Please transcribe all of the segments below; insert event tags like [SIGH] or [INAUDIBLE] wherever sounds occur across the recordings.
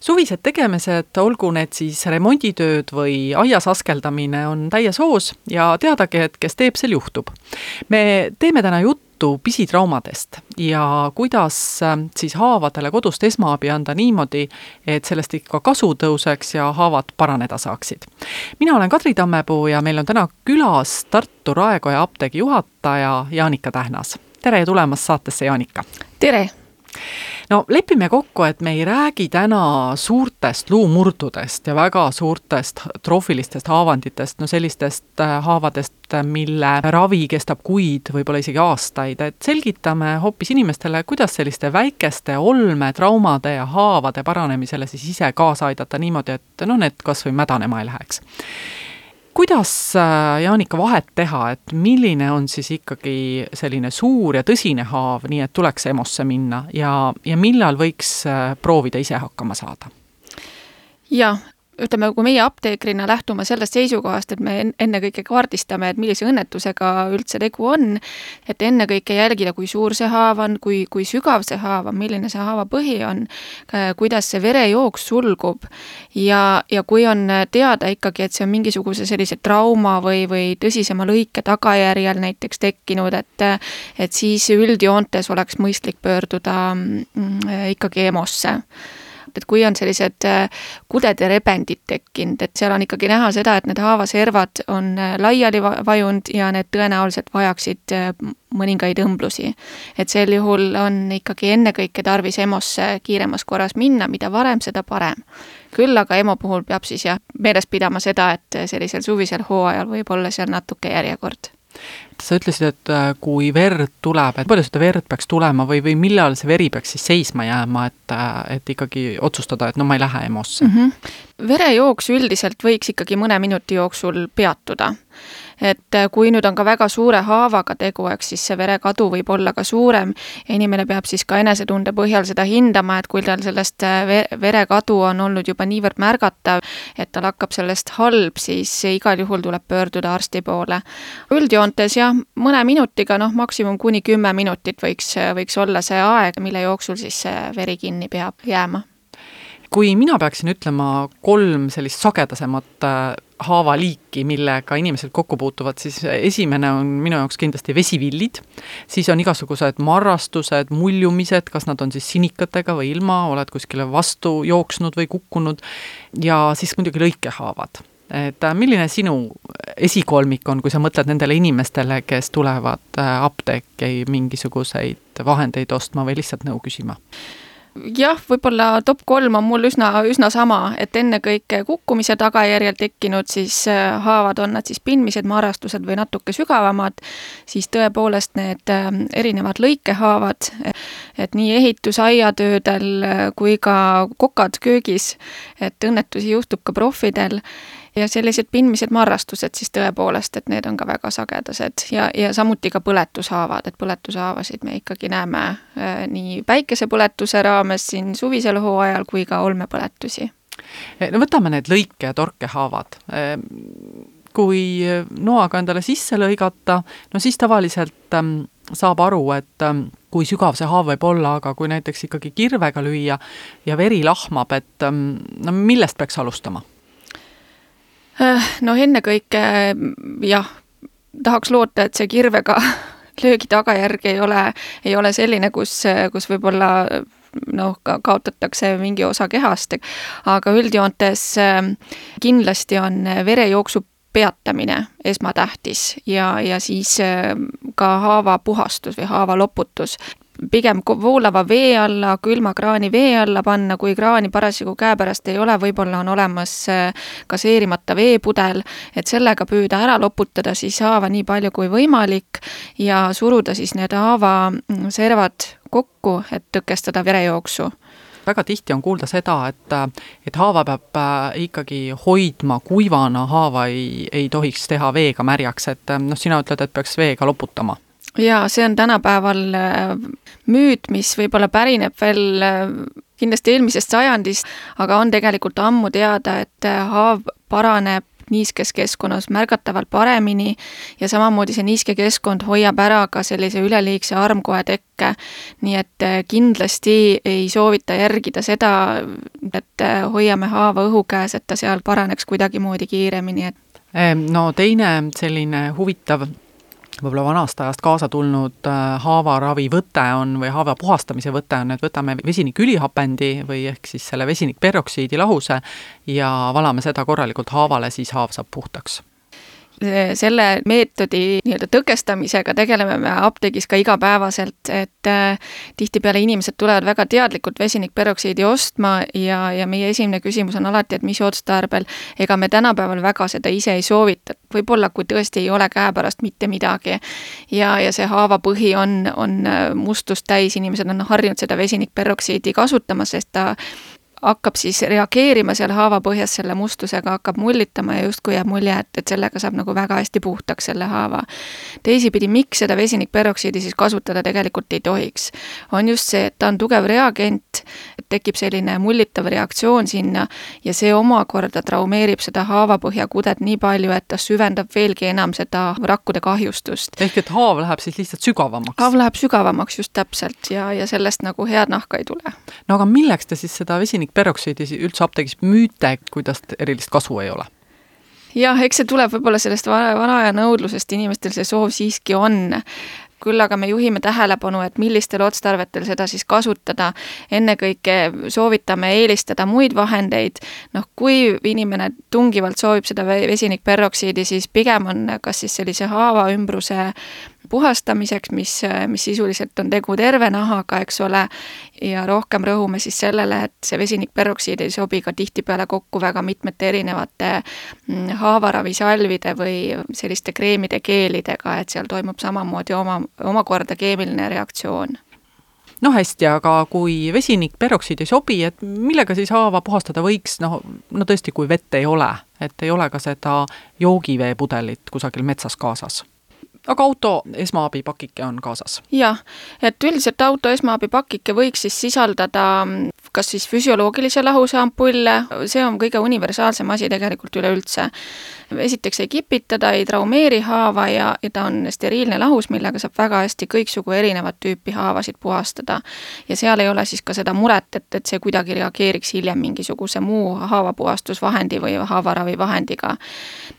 suvised tegemised, olgu need siis remonditööd või aias askeldamine, on täies hoos ja teadagi, et kes teeb, sel juhtub. me teeme täna juttu pisitraumadest ja kuidas äh, siis haavadele kodust esmaabi anda niimoodi, et sellest ikka kasu tõuseks ja haavad paraneda saaksid. mina olen Kadri Tammepuu ja meil on täna külas Tartu Raekoja apteegi juhataja Jaanika Tähnas. tere tulemast saatesse, Jaanika! tere! No lepime kokku, et me ei räägi täna suurtest luumurdudest ja väga suurtest troofilistest haavanditest, no sellistest äh, haavadest, mille ravi kestab kuid, võib-olla isegi aastaid, et selgitame hoopis inimestele, kuidas selliste väikeste olmetraumade ja haavade paranemisele siis ise kaasa aidata niimoodi, et noh, need kas või mädanema ei läheks kuidas, äh, Jaanika, vahet teha, et milline on siis ikkagi selline suur ja tõsine haav, nii et tuleks EMO-sse minna ja, ja millal võiks äh, proovida ise hakkama saada? jah, ütleme, kui meie apteekrina lähtume sellest seisukohast, et me ennekõike kaardistame, et millise õnnetusega üldse tegu on, et ennekõike jälgida, kui suur see haav on, kui, kui sügav see haav on, milline see haava põhi on, kuidas see verejooks sulgub. Ja, ja kui on teada ikkagi, et see on mingisuguse sellise trauma või, või tõsisema lõike tagajärjel näiteks tekkinud, et et siis üldjoontes oleks mõistlik pöörduda mm, ikkagi EMO-sse et kui on sellised äh, kuded ja rebendid tekkinud, et seal on ikkagi näha seda, et need haavaservad on äh, laiali vajunud ja need tõenäoliselt vajaksid äh, mõningaid õmblusi. et sel juhul on ikkagi ennekõike tarvis EMO-sse kiiremas korras minna, mida varem, seda parem. küll aga EMO puhul peab siis jah, meeles pidama seda, et sellisel suvisel hooajal võib olla seal natuke järjekord sa ütlesid, et äh, kui verd tuleb, et palju seda verd peaks tulema või, või millal see veri peaks siis seisma jääma, et, äh, et ikkagi otsustada, et no ma ei lähe EMO-sse mm? -hmm. verejooks üldiselt võiks ikkagi mõne minuti jooksul peatuda et äh, kui nüüd on ka väga suure haavaga tegu, eks siis see verekadu võib olla ka suurem ja inimene peab siis ka enesetunde põhjal seda hindama, et kui tal sellest äh, verekadu on olnud juba niivõrd märgatav, et tal hakkab sellest halb, siis igal juhul tuleb pöörduda arsti poole. üldjoontes jah, mõne minutiga, noh, maksimum kuni kümme minutit võiks, võiks olla see aeg, mille jooksul siis see veri kinni peab jääma kui mina peaksin ütlema kolm sellist sagedasemat äh, haavaliiki, millega inimesed kokku puutuvad, siis esimene on minu jaoks kindlasti vesivillid, siis on igasugused marrastused, muljumised, kas nad on siis sinikatega või ilma, oled kuskile vastu jooksnud või kukkunud, ja siis muidugi lõikehaavad. Et äh, milline sinu esikolmik on, kui sa mõtled nendele inimestele, kes tulevad äh, apteeki mingisuguseid vahendeid ostma või lihtsalt nõu küsima? Jah, võib-olla top kolm on mul üsna, üsna sama, et ennekõike kukkumise tagajärjel tekkinud siis äh, haavad, on nad siis pindmised, marastused või natuke sügavamad, siis tõepoolest need äh, erinevad lõikehaavad, et nii ehitusaiatöödel äh, kui ka kokad köögis, et õnnetusi juhtub ka proffidel ja sellised pindmised marrastused siis tõepoolest, et need on ka väga sagedased ja, ja samuti ka põletushaavad, et põletushaavasid me ikkagi näeme äh, nii päikesepõletuse raames siin suvisel hooajal kui ka olmepõletusi. no võtame need lõike- ja torkehaavad ehm, kui noaga endale sisse lõigata, no siis tavaliselt ähm, saab aru, et ähm, kui sügav see haav võib olla, aga kui näiteks ikkagi kirvega lüüa ja veri lahmab, et ähm, no millest peaks alustama? Äh, noh, ennekõike jah, tahaks loota, et see kirvega [LAUGHS] löögi tagajärg ei ole, ei ole selline, kus, kus võib-olla noh, ka kaotatakse mingi osa kehast, aga üldjoontes äh, kindlasti on verejooksu peatamine esmatähtis ja, ja siis äh, ka haava puhastus või haava loputus pigem voolava vee alla, külma kraani vee alla panna, kui kraani parasjagu käepärast ei ole, võib-olla on olemas äh, gaseerimata veepudel, et sellega püüda ära loputada siis haava nii palju kui võimalik ja suruda siis need haava mm, kokku, et tõkestada verejooksu. Väga tihti on kuulda seda, et, et haava peab äh, ikkagi hoidma kuivana, haava ei, ei tohiks teha veega märjaks, et noh, sina ütled, et peaks veega loputama jaa, see on tänapäeval müüt, mis võib-olla pärineb veel kindlasti eelmisest sajandist, aga on tegelikult ammu teada, et haav paraneb niiskes keskkonnas märgatavalt paremini ja samamoodi see niiske keskkond hoiab ära ka sellise üleliigse armkoe tekke. nii et äh, kindlasti ei soovita järgida seda, et äh, hoiame haava õhu käes, et ta seal paraneks kuidagimoodi kiiremini, et no teine selline huvitav võib-olla vanast ajast kaasa tulnud äh, haavaravi võte on või haava puhastamise võte on, et võtame vesinikülihapendi või ehk siis selle vesinikperoksiidi lahuse ja valame seda korralikult haavale, siis haav saab puhtaks selle meetodi nii-öelda tõkestamisega tegeleme me apteegis ka igapäevaselt, et äh, tihtipeale inimesed tulevad väga teadlikult vesinikperoksiidi ostma ja, ja meie esimene küsimus on alati, et mis otstarbel. ega me tänapäeval väga seda ise ei soovita, võib-olla kui tõesti ei ole käepärast mitte midagi ja, ja see haavapõhi on, on äh, mustust täis, inimesed on harjunud seda vesinikperoksiidi kasutama, sest ta hakkab siis reageerima seal haavapõhjas selle mustusega, hakkab mullitama ja justkui jääb mulje, et, et sellega saab nagu väga hästi puhtaks selle haava. teisipidi, miks seda vesinikperoksiidi siis kasutada tegelikult ei tohiks, on just see, et ta on tugev reagent, tekib selline mullitav reaktsioon sinna ja see omakorda traumeerib seda haavapõhjakudet nii palju, et ta süvendab veelgi enam seda rakkude kahjustust. ehk et haav läheb siis lihtsalt sügavamaks? haav läheb sügavamaks, just täpselt, ja, ja sellest nagu head nahka ei tule. no aga milleks te siis seda vesinikperoksiidi üldse apteegis müüte, kui tast erilist kasu ei ole? jah, eks see tuleb võib-olla sellest vana, vana aja nõudlusest, inimestel see soov siiski on küll aga me juhime tähelepanu, et millistel otstarvetel seda siis kasutada. ennekõike soovitame eelistada muid vahendeid, noh, kui inimene tungivalt soovib seda vesinikperoksiidi, siis pigem on kas siis sellise haava ümbruse puhastamiseks, mis, mis sisuliselt on tegu terve nahaga, eks ole, ja rohkem rõhume siis sellele, et see vesinikperoksiid ei sobi ka tihtipeale kokku väga mitmete erinevate mm, haavaravisalvide või selliste kreemide, geelidega, et seal toimub samamoodi oma, omakorda keemiline reaktsioon. No hästi, aga kui vesinikperoksiid ei sobi, et millega siis haava puhastada võiks, noh, no tõesti, kui vett ei ole, et ei ole ka seda joogiveepudelit kusagil metsas kaasas aga auto esmaabipakike on kaasas? jah, et üldiselt auto esmaabipakike võiks siis sisaldada mm, kas siis füsioloogilise lahuse ampulle, see on kõige universaalsem asi tegelikult üleüldse. esiteks ei kipita, ta ei traumeeri haava ja, ja ta on steriilne lahus, millega saab väga hästi kõiksugu erinevat tüüpi haavasid puhastada. ja seal ei ole siis ka seda muret, et, et see kuidagi reageeriks hiljem mingisuguse muu haavapuhastusvahendi või haavaravivahendiga.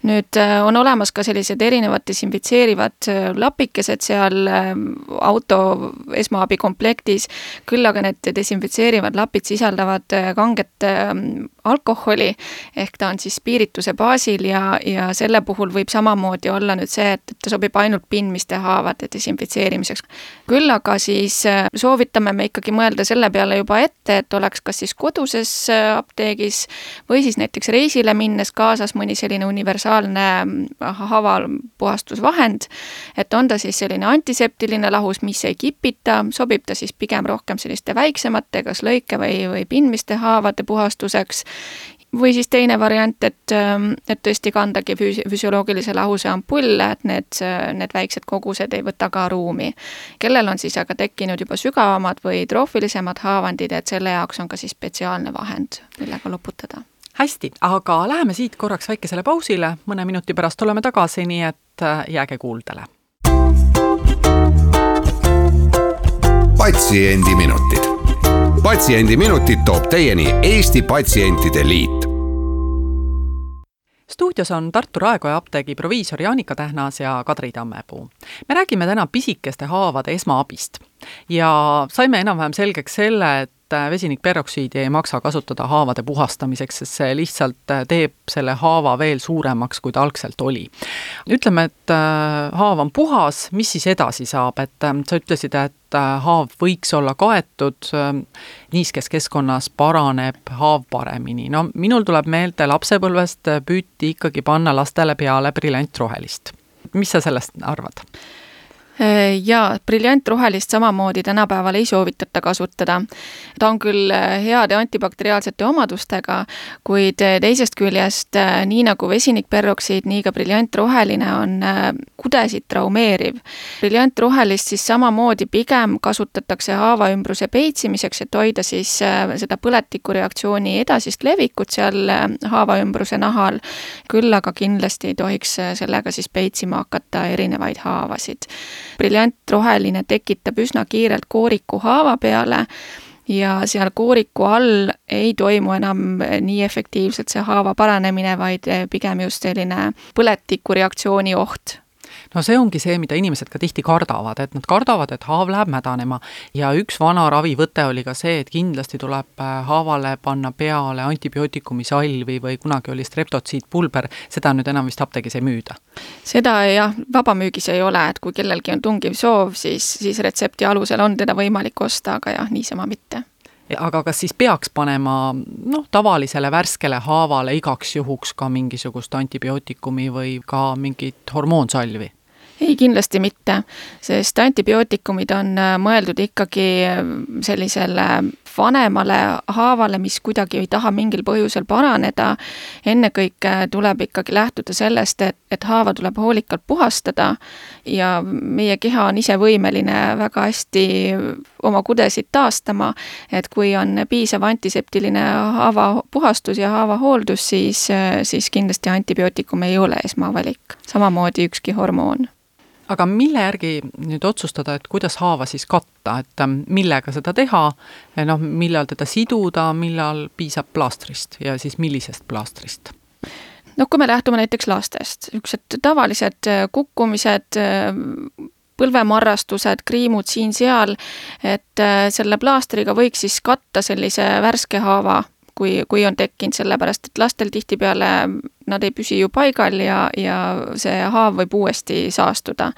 nüüd äh, on olemas ka sellised erinevad desinfitseerivad Äh, lapikesed seal ähm, auto esmaabikomplektis, küll aga need desinfitseerivad lapid sisaldavad äh, kanget ähm, alkoholi, ehk ta on siis spiirituse baasil ja, ja selle puhul võib samamoodi olla nüüd see, et, et ta sobib ainult pindmiste haavade desinfitseerimiseks. küll aga siis äh, soovitame me ikkagi mõelda selle peale juba ette, et oleks kas siis koduses apteegis või siis näiteks reisile minnes kaasas mõni selline universaalne haavapuhastusvahend, et on ta siis selline antiseptiline lahus, mis ei kipita, sobib ta siis pigem rohkem selliste väiksemate, kas lõike või, või pindmiste haavade puhastuseks, või siis teine variant, et, et tõesti kandagi füsi-, füsioloogilise lahuse ampulle, et need, need väiksed kogused ei võta ka ruumi. kellel on siis aga tekkinud juba sügavamad või troofilisemad haavandid, et selle jaoks on ka siis spetsiaalne vahend, millega loputada hästi, aga läheme siit korraks väikesele pausile, mõne minuti pärast oleme tagasi, nii et jääge kuuldele patsiendiminutid. Patsiendiminutid toob teieni Eesti Patsientide Liit stuudios on Tartu Raekoja apteegi proviisor Jaanika Tähnas ja Kadri Tammepuu. me räägime täna pisikeste haavade esmaabist ja saime enam-vähem selgeks selle, et et vesinikperoksiidi ei maksa kasutada haavade puhastamiseks, sest see lihtsalt teeb selle haava veel suuremaks, kui ta algselt oli. ütleme, et äh, haav on puhas, mis siis edasi saab, et äh, sa ütlesid, et äh, haav võiks olla kaetud, niiskes keskkonnas paraneb haav paremini. no minul tuleb meelde, lapsepõlvest püüti ikkagi panna lastele peale briljantrohelist. mis sa sellest arvad? Äh, jaa, briljantrohelist samamoodi tänapäeval ei soovitata kasutada. ta on küll äh, heade antibakteriaalsete omadustega, kuid äh, teisest küljest nii nagu vesinikperoksiid, nii ka briljantroheline on kudesid traumeeriv. briljantrohelist siis samamoodi pigem kasutatakse haavaümbruse peitsimiseks, et hoida siis seda põletikureaktsiooni edasist levikut seal haavaümbruse nahal, küll aga kindlasti ei tohiks sellega siis peitsima hakata erinevaid haavasid briljantroheline tekitab üsna kiirelt kooriku haava peale ja seal kooriku all ei toimu enam nii efektiivselt see haava paranemine, vaid pigem just selline põletikureaktsiooni oht no see ongi see, mida inimesed ka tihti kardavad, et nad kardavad, et haav läheb mädanema. ja üks vana ravivõte oli ka see, et kindlasti tuleb äh, haavale panna peale antibiootikumi salvi või kunagi oli streptotsiidpulber, seda nüüd enam vist apteegis ei müüda. seda jah, vabamüügis ei ole, et kui kellelgi on tungiv soov, siis, siis retsepti alusel on teda võimalik osta, aga jah, niisama mitte aga kas siis peaks panema noh, tavalisele värskele haavale igaks juhuks ka mingisugust antibiootikumi või ka mingit hormoonsalvi? Ei, kindlasti mitte, sest antibiootikumid on äh, mõeldud ikkagi äh, sellisele vanemale haavale, mis kuidagi ei taha mingil põhjusel paraneda. ennekõike tuleb ikkagi lähtuda sellest, et, et haava tuleb hoolikalt puhastada ja meie keha on ise võimeline väga hästi oma kudesid taastama. et kui on piisav antiseptiline haavapuhastus ja haavahooldus, siis, siis kindlasti antibiootikum ei ole esmavalik, samamoodi ükski hormoon aga mille järgi nüüd otsustada, et kuidas haava siis katta, et ähm, millega seda teha, noh, millal teda siduda, millal piisab plaastrist ja siis millisest plaastrist? noh, kui me lähtume näiteks lastest, niisugused tavalised äh, kukkumised, äh, põlvemarrastused, kriimud siin-seal, et äh, selle plaastriga võiks siis katta sellise värske haava kui, kui on tekkinud, sellepärast et lastel tihtipeale nad ei püsi ju paigal ja, ja see haav võib uuesti saastuda.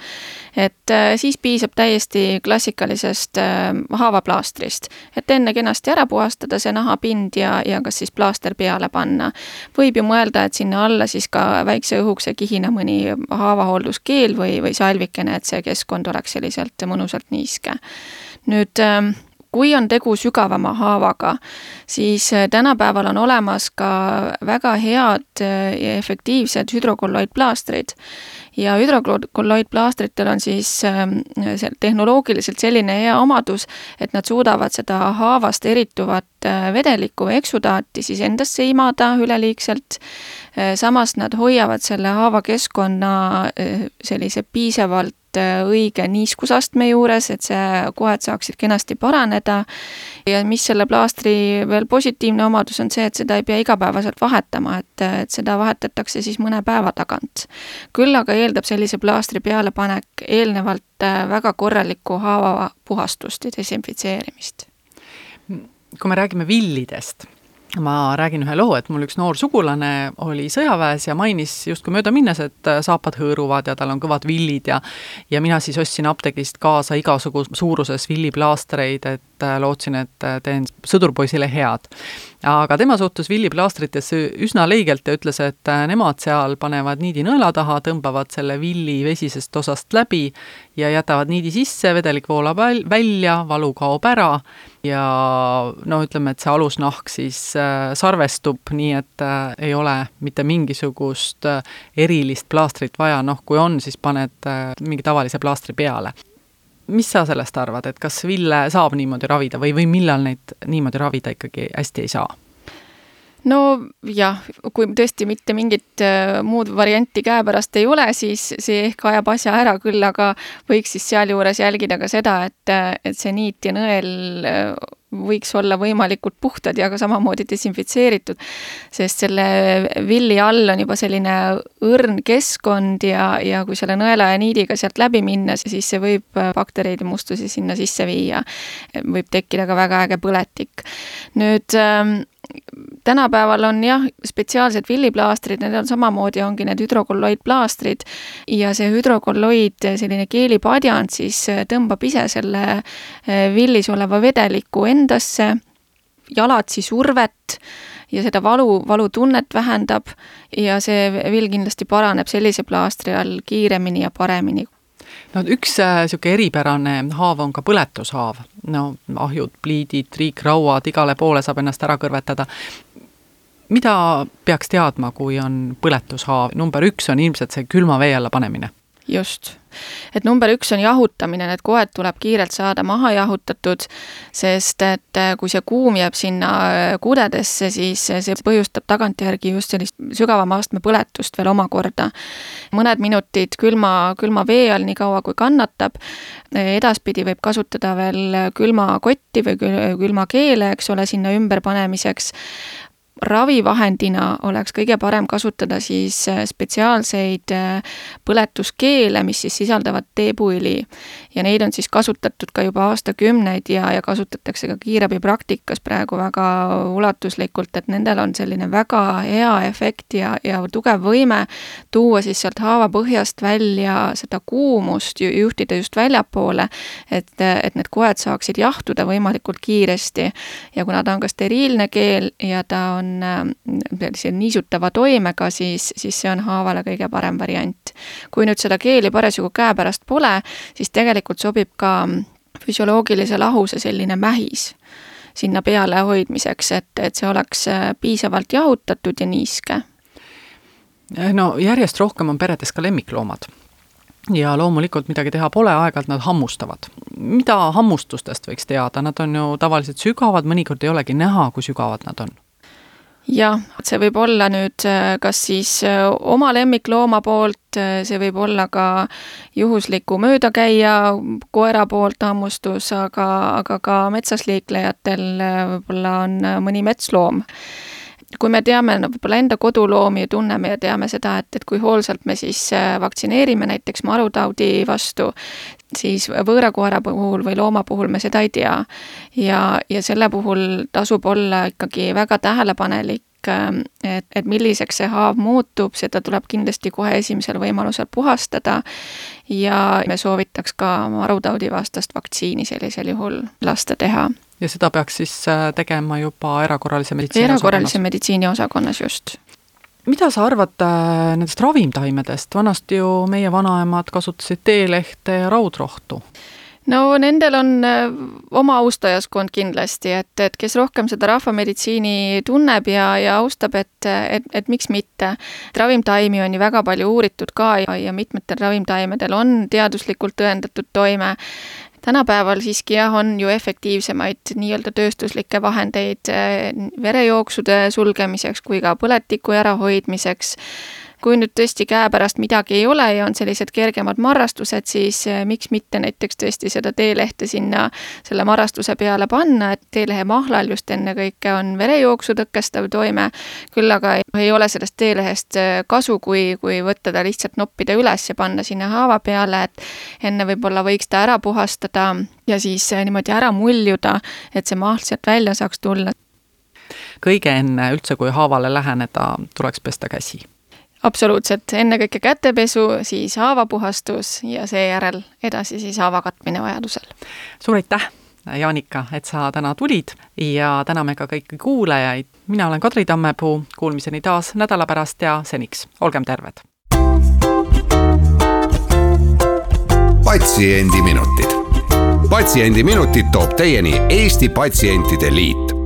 et äh, siis piisab täiesti klassikalisest äh, haavaplaastrist, et enne kenasti ära puhastada see nahapind ja, ja kas siis plaaster peale panna. võib ju mõelda, et sinna alla siis ka väikse õhukese kihina mõni haavahoolduskeel või, või salvikene, et see keskkond oleks selliselt mõnusalt niiske. nüüd ähm, kui on tegu sügavama haavaga, siis äh, tänapäeval on olemas ka väga head äh, ja efektiivsed hüdrokolloidplaastrid. Ja hüdrokolloidplaastritel on siis ähm, tehnoloogiliselt selline hea omadus, et nad suudavad seda haavast erituvat äh, vedelikku või eksudaati siis endasse imada üleliigselt, samas nad hoiavad selle haavakeskkonna sellise piisavalt Äh, õige niiskusastme juures, et see kohad saaksid kenasti paraneda. ja mis selle plaastri veel positiivne omadus on see, et seda ei pea igapäevaselt vahetama, et, et seda vahetatakse siis mõne päeva tagant. küll aga eeldab sellise plaastri pealepanek eelnevalt äh, väga korralikku haavapuhastust ja desinfitseerimist. kui me räägime villidest ma räägin ühe loo, et mul üks noor sugulane oli sõjaväes ja mainis justkui möödaminnes, et saapad hõõruvad ja tal on kõvad villid ja ja mina siis ostsin apteegist kaasa igasugu suuruses villiplaastreid, et lootsin, et teen sõdurpoisile head. Aga tema suhtus villiplaastritesse üsna leigelt ja ütles, et äh, nemad seal panevad niidi nõela taha, tõmbavad selle villi vesisest osast läbi ja jätavad niidi sisse, vedelik voolab välja, valu kaob ära ja no ütleme, et see alusnahk siis äh, sarvestub nii, et äh, ei ole mitte mingisugust äh, erilist plaastrit vaja, noh kui on, siis paned äh, mingi tavalise plaastri peale mis sa sellest arvad, et kas ville saab niimoodi ravida või, või millal neid niimoodi ravida ikkagi hästi ei saa? no jah, kui tõesti mitte mingit äh, muud varianti käepärast ei ole, siis see ehk ajab asja ära küll, aga võiks siis sealjuures jälgida ka seda, et, et see niit ja nõel äh, võiks olla võimalikult puhtad ja ka samamoodi desinfitseeritud, sest selle villi all on juba selline õrn keskkond ja, ja kui selle nõela ja niidiga sealt läbi minna, siis see võib baktereid ja mustusi sinna sisse viia. võib tekkida ka väga äge põletik. nüüd ähm, tänapäeval on jah, spetsiaalsed villiplaastrid, need on samamoodi, ongi need hüdrokolloidplaastrid. Ja see hüdrokolloid, selline keelipadjand siis tõmbab ise selle eh, villis oleva vedeliku endasse, jalatsi survet ja seda valu, valutunnet vähendab ja see vill kindlasti paraneb sellise plaastri all kiiremini ja paremini. No üks niisugune eripärane haav on ka põletushaav, no ahjud, pliidid, triikrauad, igale poole saab ennast ära kõrvetada. Mida peaks teadma, kui on põletushaav, number üks on ilmselt see külma vee alla panemine just. et number üks on jahutamine, need koed tuleb kiirelt saada maha jahutatud, sest et äh, kui see kuum jääb sinna äh, kudedesse, siis see põhjustab tagantjärgi just sellist sügavama astme põletust veel omakorda. mõned minutid külma, külma vee all, nii kaua kui kannatab, edaspidi võib kasutada veel külmakotti või külmakeele, eks ole, sinna ümberpanemiseks ravivahendina oleks kõige parem kasutada siis äh, spetsiaalseid äh, põletuskeele, mis siis sisaldavad teepuõli. ja neid on siis kasutatud ka juba aastakümneid ja, ja kasutatakse ka kiirabipraktikas praegu väga ulatuslikult, et nendel on selline väga hea efekt ja, ja tugev võime tuua siis sealt haavapõhjast välja seda kuumust, juhtida just väljapoole, et, et need koed saaksid jahtuda võimalikult kiiresti. ja kuna ta on ka steriilne keel ja ta on on sellise niisutava toimega, siis, siis see on haavale kõige parem variant. kui nüüd seda keeli parasjagu käepärast pole, siis tegelikult sobib ka füsioloogilise lahuse selline mähis sinna peale hoidmiseks, et, et see oleks piisavalt jahutatud ja niiske. no järjest rohkem on peredes ka lemmikloomad ja loomulikult midagi teha pole, aeg-ajalt nad hammustavad. mida hammustustest võiks teada, nad on ju tavaliselt sügavad, mõnikord ei olegi näha, kui sügavad nad on jah, see võib olla nüüd äh, kas siis äh, oma lemmiklooma poolt, äh, see võib olla ka juhusliku möödakäija koera poolt hammustus, aga, aga ka metsas liiklejatel võib-olla on mõni metsloom kui me teame no võib-olla enda koduloomi tunneme ja teame seda, et, et kui hoolsalt me siis vaktsineerime näiteks marutaudi vastu, siis võõra koera puhul või looma puhul me seda ei tea. ja, ja selle puhul tasub olla ikkagi väga tähelepanelik, et, et milliseks see haav muutub, seda tuleb kindlasti kohe esimesel võimalusel puhastada ja me soovitaks ka marutaudi vastast vaktsiini sellisel juhul lasta teha. Ja seda peaks siis äh, tegema juba erakorralise meditsiini erakorralise osakonnas. meditsiini osakonnas, just. Mida sa arvad äh, nendest ravimtaimedest, vanasti ju meie vanaemad kasutasid teelehte ja raudrohtu no nendel on äh, oma austajaskond kindlasti, et, et kes rohkem seda rahvameditsiini tunneb ja, ja austab, et, et, et miks mitte. ravimtaimi on ju väga palju uuritud ka ja, ja mitmetel ravimtaimedel on teaduslikult tõendatud toime tänapäeval siiski jah, on ju efektiivsemaid nii-öelda tööstuslikke vahendeid eh, verejooksude sulgemiseks kui ka põletiku ärahoidmiseks kui nüüd tõesti käepärast midagi ei ole ja on sellised kergemad marrastused, siis eh, miks mitte näiteks tõesti seda teelehte sinna selle marrastuse peale panna, et teelehe mahlal just ennekõike on verejooksu tõkestav toime, küll aga ei ole sellest teelehest eh, kasu, kui, kui võtta ta lihtsalt noppida üles ja panna sinna haava peale, et enne võib-olla võiks ta ära puhastada ja siis eh, niimoodi ära muljuda, et see mahl sealt välja saaks tulla. Kõige enne üldse, kui haavale läheneda, tuleks pesta käsi absoluutselt, ennekõike kätepesu, siis haavapuhastus ja seejärel edasi siis haava katmine vajadusel. suur aitäh, Jaanika, et sa täna tulid ja täname ka kõiki kuulajaid. mina olen Kadri Tammepuu, kuulmiseni taas nädala pärast ja seniks olgem terved. patsiendiminutid. patsiendiminutid toob teieni Eesti Patsientide Liit